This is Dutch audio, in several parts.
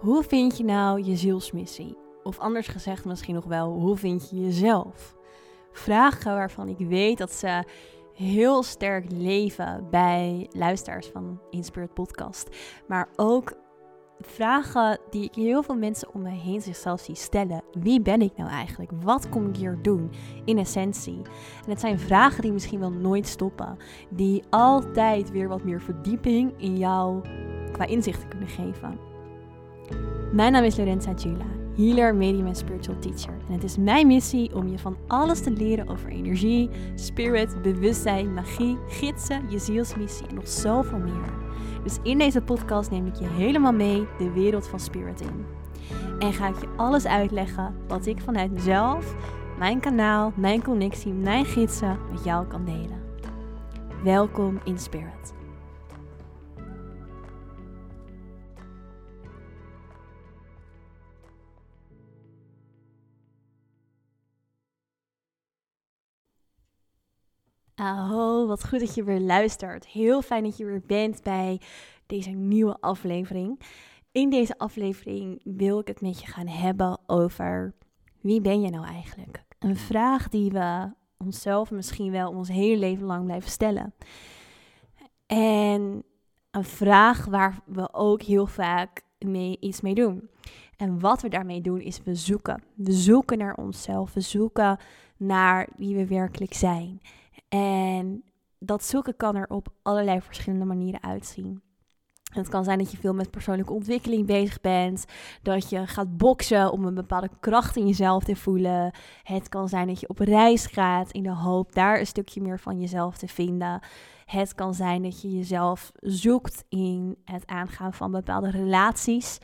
Hoe vind je nou je zielsmissie? Of anders gezegd misschien nog wel, hoe vind je jezelf? Vragen waarvan ik weet dat ze heel sterk leven bij luisteraars van Inspired Podcast. Maar ook vragen die ik heel veel mensen om me heen zichzelf zie stellen. Wie ben ik nou eigenlijk? Wat kom ik hier doen in essentie? En het zijn vragen die misschien wel nooit stoppen. Die altijd weer wat meer verdieping in jou qua inzichten kunnen geven. Mijn naam is Lorenza Giula, healer, medium en spiritual teacher. En het is mijn missie om je van alles te leren over energie, spirit, bewustzijn, magie, gidsen, je zielsmissie en nog zoveel meer. Dus in deze podcast neem ik je helemaal mee de wereld van spirit in. En ga ik je alles uitleggen wat ik vanuit mezelf, mijn kanaal, mijn connectie, mijn gidsen met jou kan delen. Welkom in Spirit. Aho, wat goed dat je weer luistert. Heel fijn dat je weer bent bij deze nieuwe aflevering. In deze aflevering wil ik het met je gaan hebben over wie ben je nou eigenlijk? Een vraag die we onszelf misschien wel ons hele leven lang blijven stellen. En een vraag waar we ook heel vaak mee, iets mee doen. En wat we daarmee doen is we zoeken. We zoeken naar onszelf. We zoeken naar wie we werkelijk zijn. En dat zoeken kan er op allerlei verschillende manieren uitzien. Het kan zijn dat je veel met persoonlijke ontwikkeling bezig bent. Dat je gaat boksen om een bepaalde kracht in jezelf te voelen. Het kan zijn dat je op reis gaat in de hoop daar een stukje meer van jezelf te vinden. Het kan zijn dat je jezelf zoekt in het aangaan van bepaalde relaties.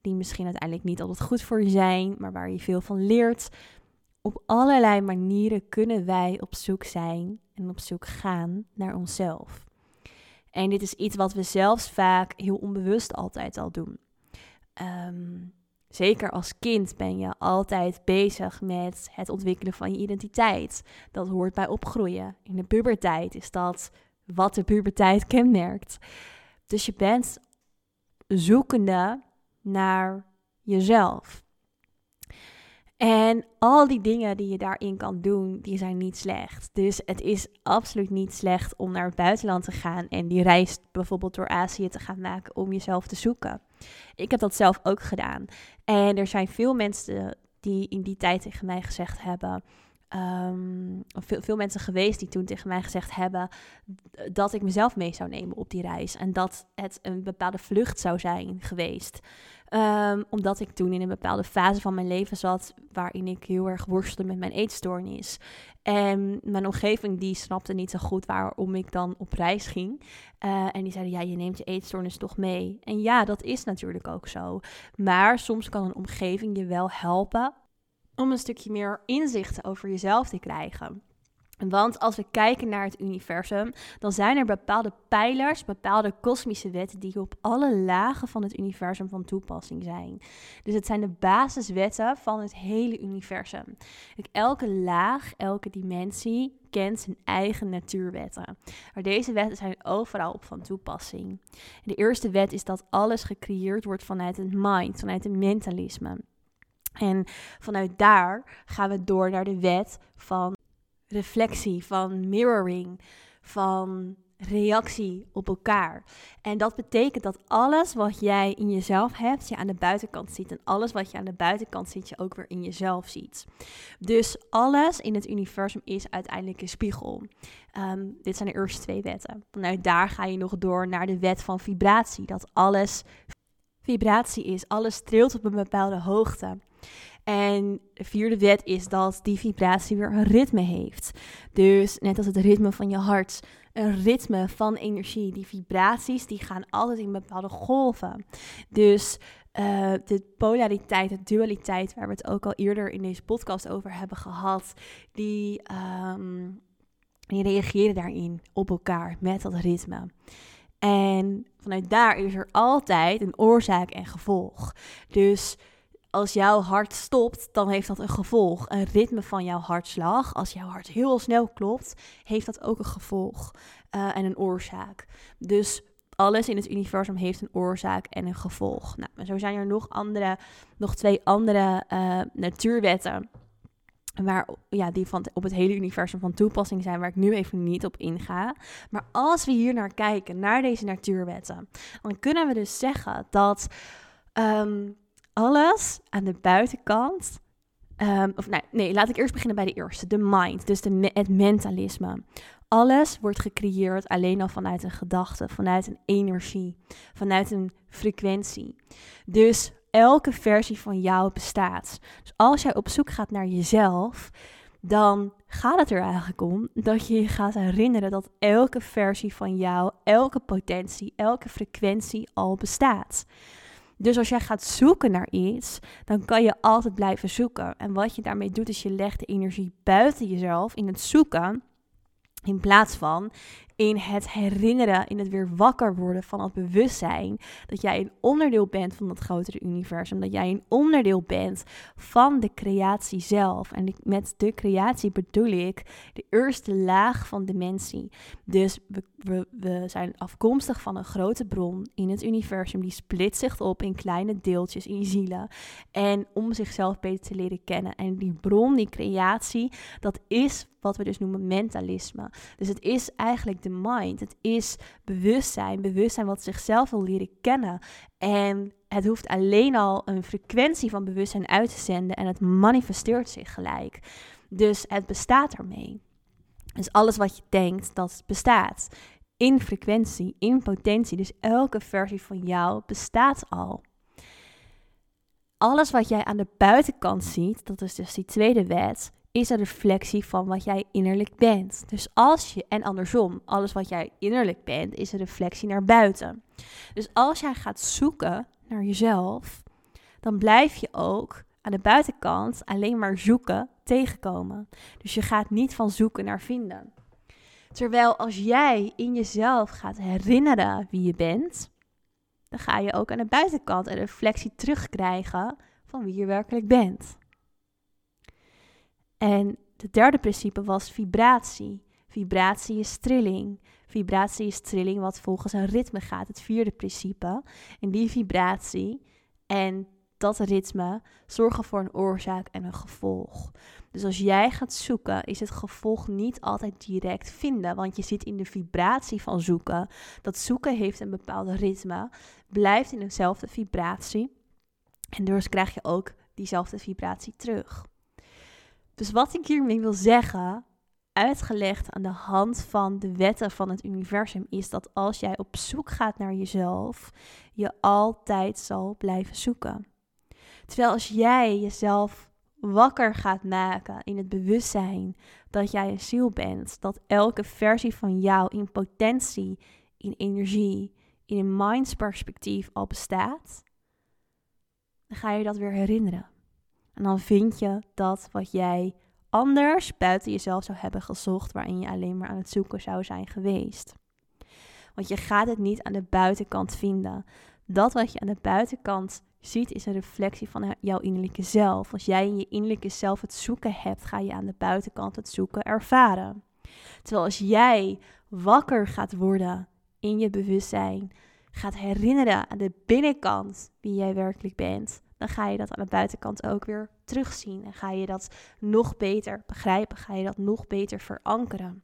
Die misschien uiteindelijk niet altijd goed voor je zijn, maar waar je veel van leert. Op allerlei manieren kunnen wij op zoek zijn en op zoek gaan naar onszelf. En dit is iets wat we zelfs vaak heel onbewust altijd al doen. Ehm, zeker als kind ben je altijd bezig met het ontwikkelen van je identiteit. Dat hoort bij opgroeien. In de puberteit is dat wat de puberteit kenmerkt. Dus je bent zoekende naar jezelf. En al die dingen die je daarin kan doen, die zijn niet slecht. Dus het is absoluut niet slecht om naar het buitenland te gaan en die reis bijvoorbeeld door Azië te gaan maken om jezelf te zoeken. Ik heb dat zelf ook gedaan. En er zijn veel mensen die in die tijd tegen mij gezegd hebben. Um, veel, veel mensen geweest die toen tegen mij gezegd hebben dat ik mezelf mee zou nemen op die reis. En dat het een bepaalde vlucht zou zijn geweest. Um, omdat ik toen in een bepaalde fase van mijn leven zat waarin ik heel erg worstelde met mijn eetstoornis. En mijn omgeving die snapte niet zo goed waarom ik dan op reis ging. Uh, en die zeiden, ja, je neemt je eetstoornis toch mee. En ja, dat is natuurlijk ook zo. Maar soms kan een omgeving je wel helpen om een stukje meer inzicht over jezelf te krijgen. Want als we kijken naar het universum, dan zijn er bepaalde pijlers, bepaalde kosmische wetten die op alle lagen van het universum van toepassing zijn. Dus het zijn de basiswetten van het hele universum. Elke laag, elke dimensie kent zijn eigen natuurwetten. Maar deze wetten zijn overal op van toepassing. De eerste wet is dat alles gecreëerd wordt vanuit het mind, vanuit het mentalisme. En vanuit daar gaan we door naar de wet van reflectie, van mirroring, van reactie op elkaar. En dat betekent dat alles wat jij in jezelf hebt, je aan de buitenkant ziet. En alles wat je aan de buitenkant ziet, je ook weer in jezelf ziet. Dus alles in het universum is uiteindelijk een spiegel. Ehm, dit zijn de eerste twee wetten. Vanuit daar ga je nog door naar de wet van vibratie. Dat alles vibratie is. Alles trilt op een bepaalde hoogte. En de vierde wet is dat die vibratie weer een ritme heeft. Dus net als het ritme van je hart, een ritme van energie. Die vibraties die gaan altijd in bepaalde golven. Dus uh, de polariteit, de dualiteit, waar we het ook al eerder in deze podcast over hebben gehad, die, um, die reageren daarin op elkaar met dat ritme. En vanuit daar is er altijd een oorzaak en gevolg. Dus als jouw hart stopt, dan heeft dat een gevolg. Een ritme van jouw hartslag. Als jouw hart heel snel klopt, heeft dat ook een gevolg uh, en een oorzaak. Dus Alles in het universum heeft een oorzaak en een gevolg. Nou, zo zijn er nog, andere, nog twee andere uh, natuurwetten. Waar, ja, die van, op het hele universum van toepassing zijn, waar ik nu even niet op inga. Maar als we hier naar kijken, naar deze natuurwetten, dan kunnen we dus zeggen dat um, alles aan de buitenkant. Um, of nee, laat ik eerst beginnen bij de eerste, de mind, dus het mentalisme. Alles wordt gecreëerd alleen al vanuit een gedachte, vanuit een energie, vanuit een frequentie. Dus elke versie van jou bestaat. Dus als jij op zoek gaat naar jezelf, dan gaat het er eigenlijk om dat je je gaat herinneren dat elke versie van jou, elke potentie, elke frequentie al bestaat. Dus als jij gaat zoeken naar iets, dan kan je altijd blijven zoeken. En wat je daarmee doet, is je legt de energie buiten jezelf in het zoeken. In plaats van in het herinneren, in het weer wakker worden van het bewustzijn dat jij een onderdeel bent van dat grotere universum, dat jij een onderdeel bent van de creatie zelf. En met de creatie bedoel ik de eerste laag van dimensie. Dus we, we, we zijn afkomstig van een grote bron in het universum, die splitst zich op in kleine deeltjes, in zielen. En om zichzelf beter te leren kennen. En die bron, die creatie, dat is wat we dus noemen mentalisme. Dus het is eigenlijk de mind. Het is bewustzijn. Bewustzijn wat zichzelf wil leren kennen. En het hoeft alleen al een frequentie van bewustzijn uit te zenden en het manifesteert zich gelijk. Dus het bestaat ermee. Dus alles wat je denkt, dat bestaat. In frequentie, in potentie. Dus elke versie van jou bestaat al. Alles wat jij aan de buitenkant ziet, dat is dus die tweede wet, is een reflectie van wat jij innerlijk bent. Dus als je, en andersom, alles wat jij innerlijk bent, is een reflectie naar buiten. Dus als jij gaat zoeken naar jezelf, dan blijf je ook aan de buitenkant alleen maar zoeken tegenkomen. Dus je gaat niet van zoeken naar vinden. Terwijl als jij in jezelf gaat herinneren wie je bent, dan ga je ook aan de buitenkant een reflectie terugkrijgen van wie je werkelijk bent. En het derde principe was vibratie. Vibratie is trilling. Vibratie is trilling wat volgens een ritme gaat. Het vierde principe. En die vibratie en dat ritme zorgen voor een oorzaak en een gevolg. Dus als jij gaat zoeken, is het gevolg niet altijd direct vinden. Want je zit in de vibratie van zoeken. Dat zoeken heeft een bepaalde ritme, blijft in dezelfde vibratie. En dus krijg je ook diezelfde vibratie terug. Dus wat ik hiermee wil zeggen, uitgelegd aan de hand van de wetten van het universum, is dat als jij op zoek gaat naar jezelf, je altijd zal blijven zoeken. Terwijl als jij jezelf wakker gaat maken in het bewustzijn dat jij een ziel bent, dat elke versie van jou in potentie, in energie, in een mindsperspectief al bestaat, dan ga je dat weer herinneren. En dan vind je dat wat jij anders buiten jezelf zou hebben gezocht, waarin je alleen maar aan het zoeken zou zijn geweest. Want je gaat het niet aan de buitenkant vinden. Dat wat je aan de buitenkant ziet, is een reflectie van jouw innerlijke zelf. Als jij in je innerlijke zelf het zoeken hebt, ga je aan de buitenkant het zoeken ervaren. Terwijl als jij wakker gaat worden in je bewustzijn, gaat herinneren aan de binnenkant wie jij werkelijk bent, dan ga je dat aan de buitenkant ook weer terugzien. En ga je dat nog beter begrijpen, ga je dat nog beter verankeren.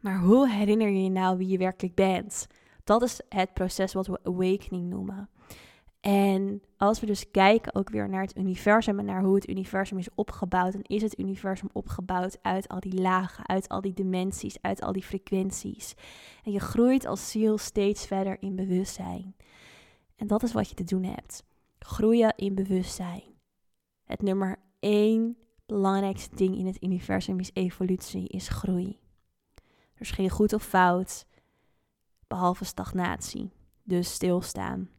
Maar hoe herinner je je nou wie je werkelijk bent? Dat is het proces wat we awakening noemen. En als we dus kijken ook weer naar het universum en naar hoe het universum is opgebouwd, dan is het universum opgebouwd uit al die lagen, uit al die dimensies, uit al die frequenties. En je groeit als ziel steeds verder in bewustzijn. En dat is wat je te doen hebt groeien in bewustzijn. Het nummer één belangrijkste ding in het universum is evolutie, is groei. Er is geen goed of fout, behalve stagnatie, dus stilstaan.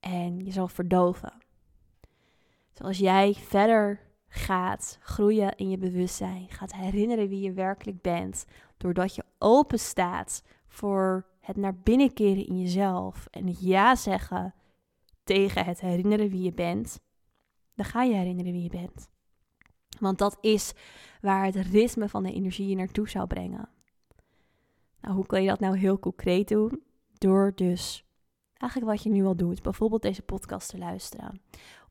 En je zal verdoven. Zoals jij verder gaat groeien in je bewustzijn, gaat herinneren wie je werkelijk bent, doordat je open staat voor het naar binnen keren in jezelf en het ja zeggen tegen het herinneren wie je bent, dan ga je herinneren wie je bent. Want dat is waar het ritme van de energie je naartoe zou brengen. Nou, hoe kan je dat nou heel concreet doen? Door dus eigenlijk wat je nu al doet, bijvoorbeeld deze podcast te luisteren.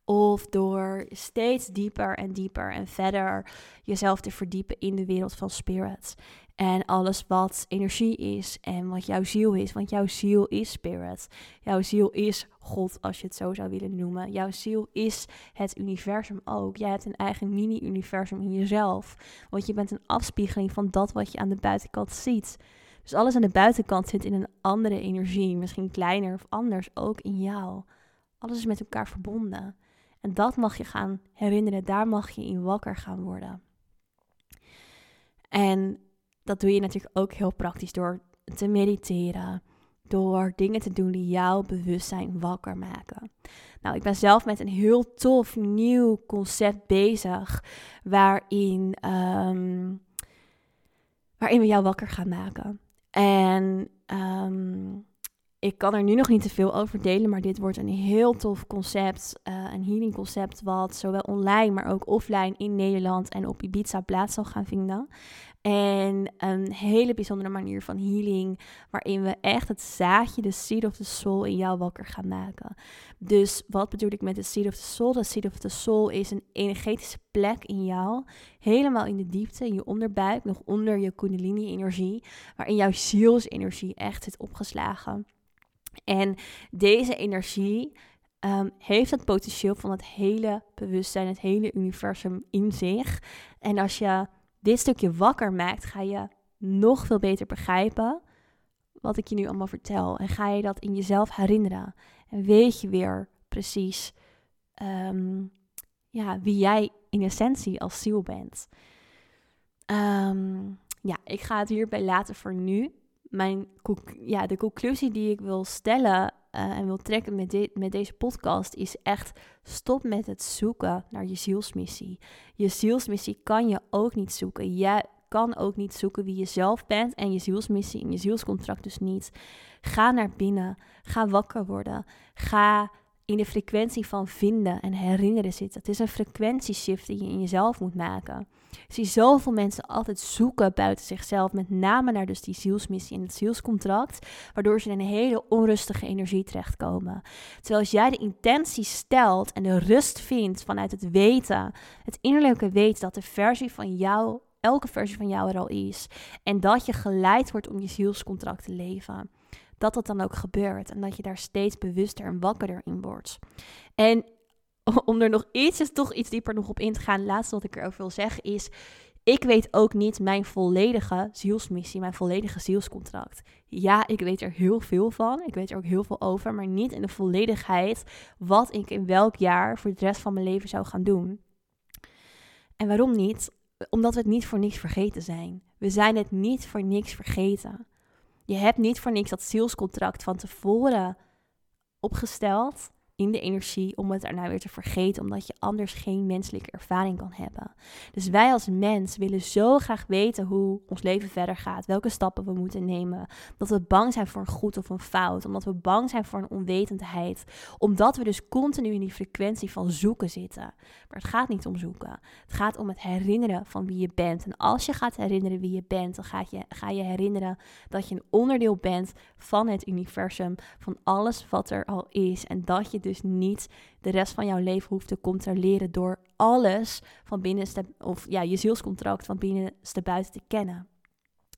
Of door steeds dieper en dieper en verder jezelf te verdiepen in de wereld van spirit. En alles wat energie is en wat jouw ziel is. Want jouw ziel is spirit. Jouw ziel is God, als je het zo zou willen noemen. Jouw ziel is het universum ook. Jij hebt een eigen mini-universum in jezelf. Want je bent een afspiegeling van dat wat je aan de buitenkant ziet. Dus alles aan de buitenkant zit in een andere energie. Misschien kleiner of anders ook in jou. Alles is met elkaar verbonden. En dat mag je gaan herinneren. Daar mag je in wakker gaan worden. En dat doe je natuurlijk ook heel praktisch door te mediteren. Door dingen te doen die jouw bewustzijn wakker maken. Nou, ik ben zelf met een heel tof nieuw concept bezig. Waarin, ehm, waarin we jou wakker gaan maken. En um, ik kan er nu nog niet te veel over delen, maar dit wordt een heel tof concept. Uh, een healing concept wat zowel online, maar ook offline in Nederland en op Ibiza plaats zal gaan vinden. En een hele bijzondere manier van healing, waarin we echt het zaadje, de seed of the soul, in jou wakker gaan maken. Dus wat bedoel ik met de seed of the soul? De seed of the soul is een energetische plek in jou, helemaal in de diepte, in je onderbuik, nog onder je kundalini-energie, waarin jouw zielsenergie echt zit opgeslagen. En deze energie um, heeft het potentieel van het hele bewustzijn, het hele universum in zich. En als je dit stukje wakker maakt, ga je nog veel beter begrijpen wat ik je nu allemaal vertel. En ga je dat in jezelf herinneren. En weet je weer precies ehm, ja, wie jij in essentie als ziel bent. Ehm, ja, ik ga het hierbij laten voor nu mijn, ja, de conclusie die ik wil stellen en wil trekken met, dit, met deze podcast is echt stop met het zoeken naar je zielsmissie. Je zielsmissie kan je ook niet zoeken. Jij kan ook niet zoeken wie je zelf bent en je zielsmissie en je zielscontract dus niet. Ga naar binnen. Ga wakker worden. Ga in de frequentie van vinden en herinneren zitten. Het is een frequentieshift die je in jezelf moet maken. Ik zie zoveel mensen altijd zoeken buiten zichzelf, met name naar dus die zielsmissie en het zielscontract, waardoor ze in een hele onrustige energie terechtkomen. Terwijl als jij de intentie stelt en de rust vindt vanuit het weten, het innerlijke weten dat de versie van jou, elke versie van jou er al is, en dat je geleid wordt om je zielscontract te leven dat dat dan ook gebeurt. En dat je daar steeds bewuster en wakkerder in wordt. En om er nog iets, toch iets dieper nog op in te gaan, laatste wat ik erover wil zeggen is, ik weet ook niet mijn volledige zielsmissie, mijn volledige zielscontract. Ja, ik weet er heel veel van. Ik weet er ook heel veel over, maar niet in de volledigheid wat ik in welk jaar voor de rest van mijn leven zou gaan doen. En waarom niet? Omdat we het niet voor niks vergeten zijn. We zijn het niet voor niks vergeten. Je hebt niet voor niks dat zielscontract van tevoren opgesteld in de energie om het daarna weer te vergeten, omdat je anders geen menselijke ervaring kan hebben. Dus wij als mens willen zo graag weten hoe ons leven verder gaat, welke stappen we moeten nemen, dat we bang zijn voor een goed of een fout, omdat we bang zijn voor een onwetendheid, omdat we dus continu in die frequentie van zoeken zitten. Maar het gaat niet om zoeken. Het gaat om het herinneren van wie je bent. En als je gaat herinneren wie je bent, dan ga je, ga je herinneren dat je een onderdeel bent van het universum, van alles wat er al is en dat je dus niet de rest van jouw leven hoeft te controleren door alles van binnenste, of ja, je zielscontract van binnenste buiten te kennen.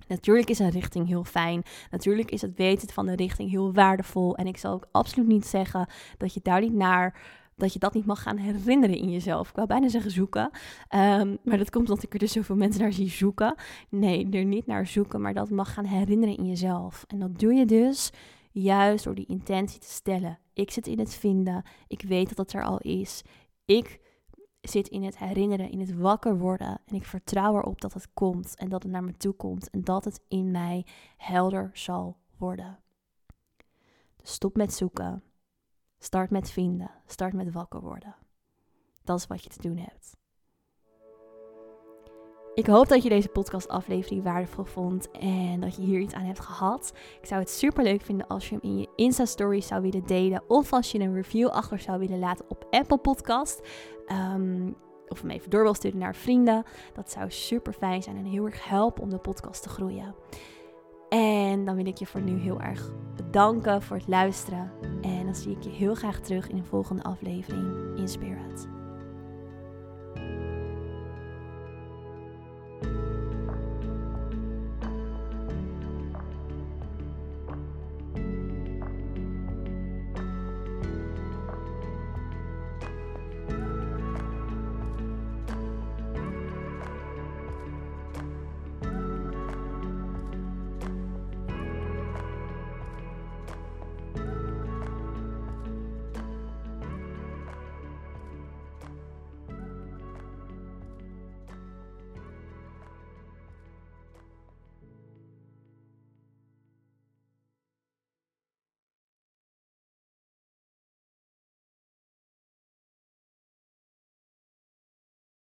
Natuurlijk is een richting heel fijn. Natuurlijk is het weten van de richting heel waardevol. En ik zal ook absoluut niet zeggen dat je daar niet naar dat je dat niet mag gaan herinneren in jezelf. Ik wou bijna zeggen zoeken. Ehm, maar dat komt omdat ik er dus zoveel mensen naar zie zoeken. Nee, er niet naar zoeken, maar dat mag gaan herinneren in jezelf. En dat doe je dus Juist door die intentie te stellen. Ik zit in het vinden. Ik weet dat het er al is. Ik zit in het herinneren, in het wakker worden. En ik vertrouw erop dat het komt en dat het naar me toe komt. En dat het in mij helder zal worden. Dus stop met zoeken. Start met vinden. Start met wakker worden. Dat is wat je te doen hebt. Ik hoop dat je deze podcastaflevering waardevol vond en dat je hier iets aan hebt gehad. Ik zou het super leuk vinden als je hem in je Insta-stories zou willen delen. Of als je een review achter zou willen laten op Apple Podcast. Um, of hem even door wil sturen naar vrienden. Dat zou super fijn zijn en heel erg helpen om de podcast te groeien. En dan wil ik je voor nu heel erg bedanken voor het luisteren. En dan zie ik je heel graag terug in een volgende aflevering in Spirit.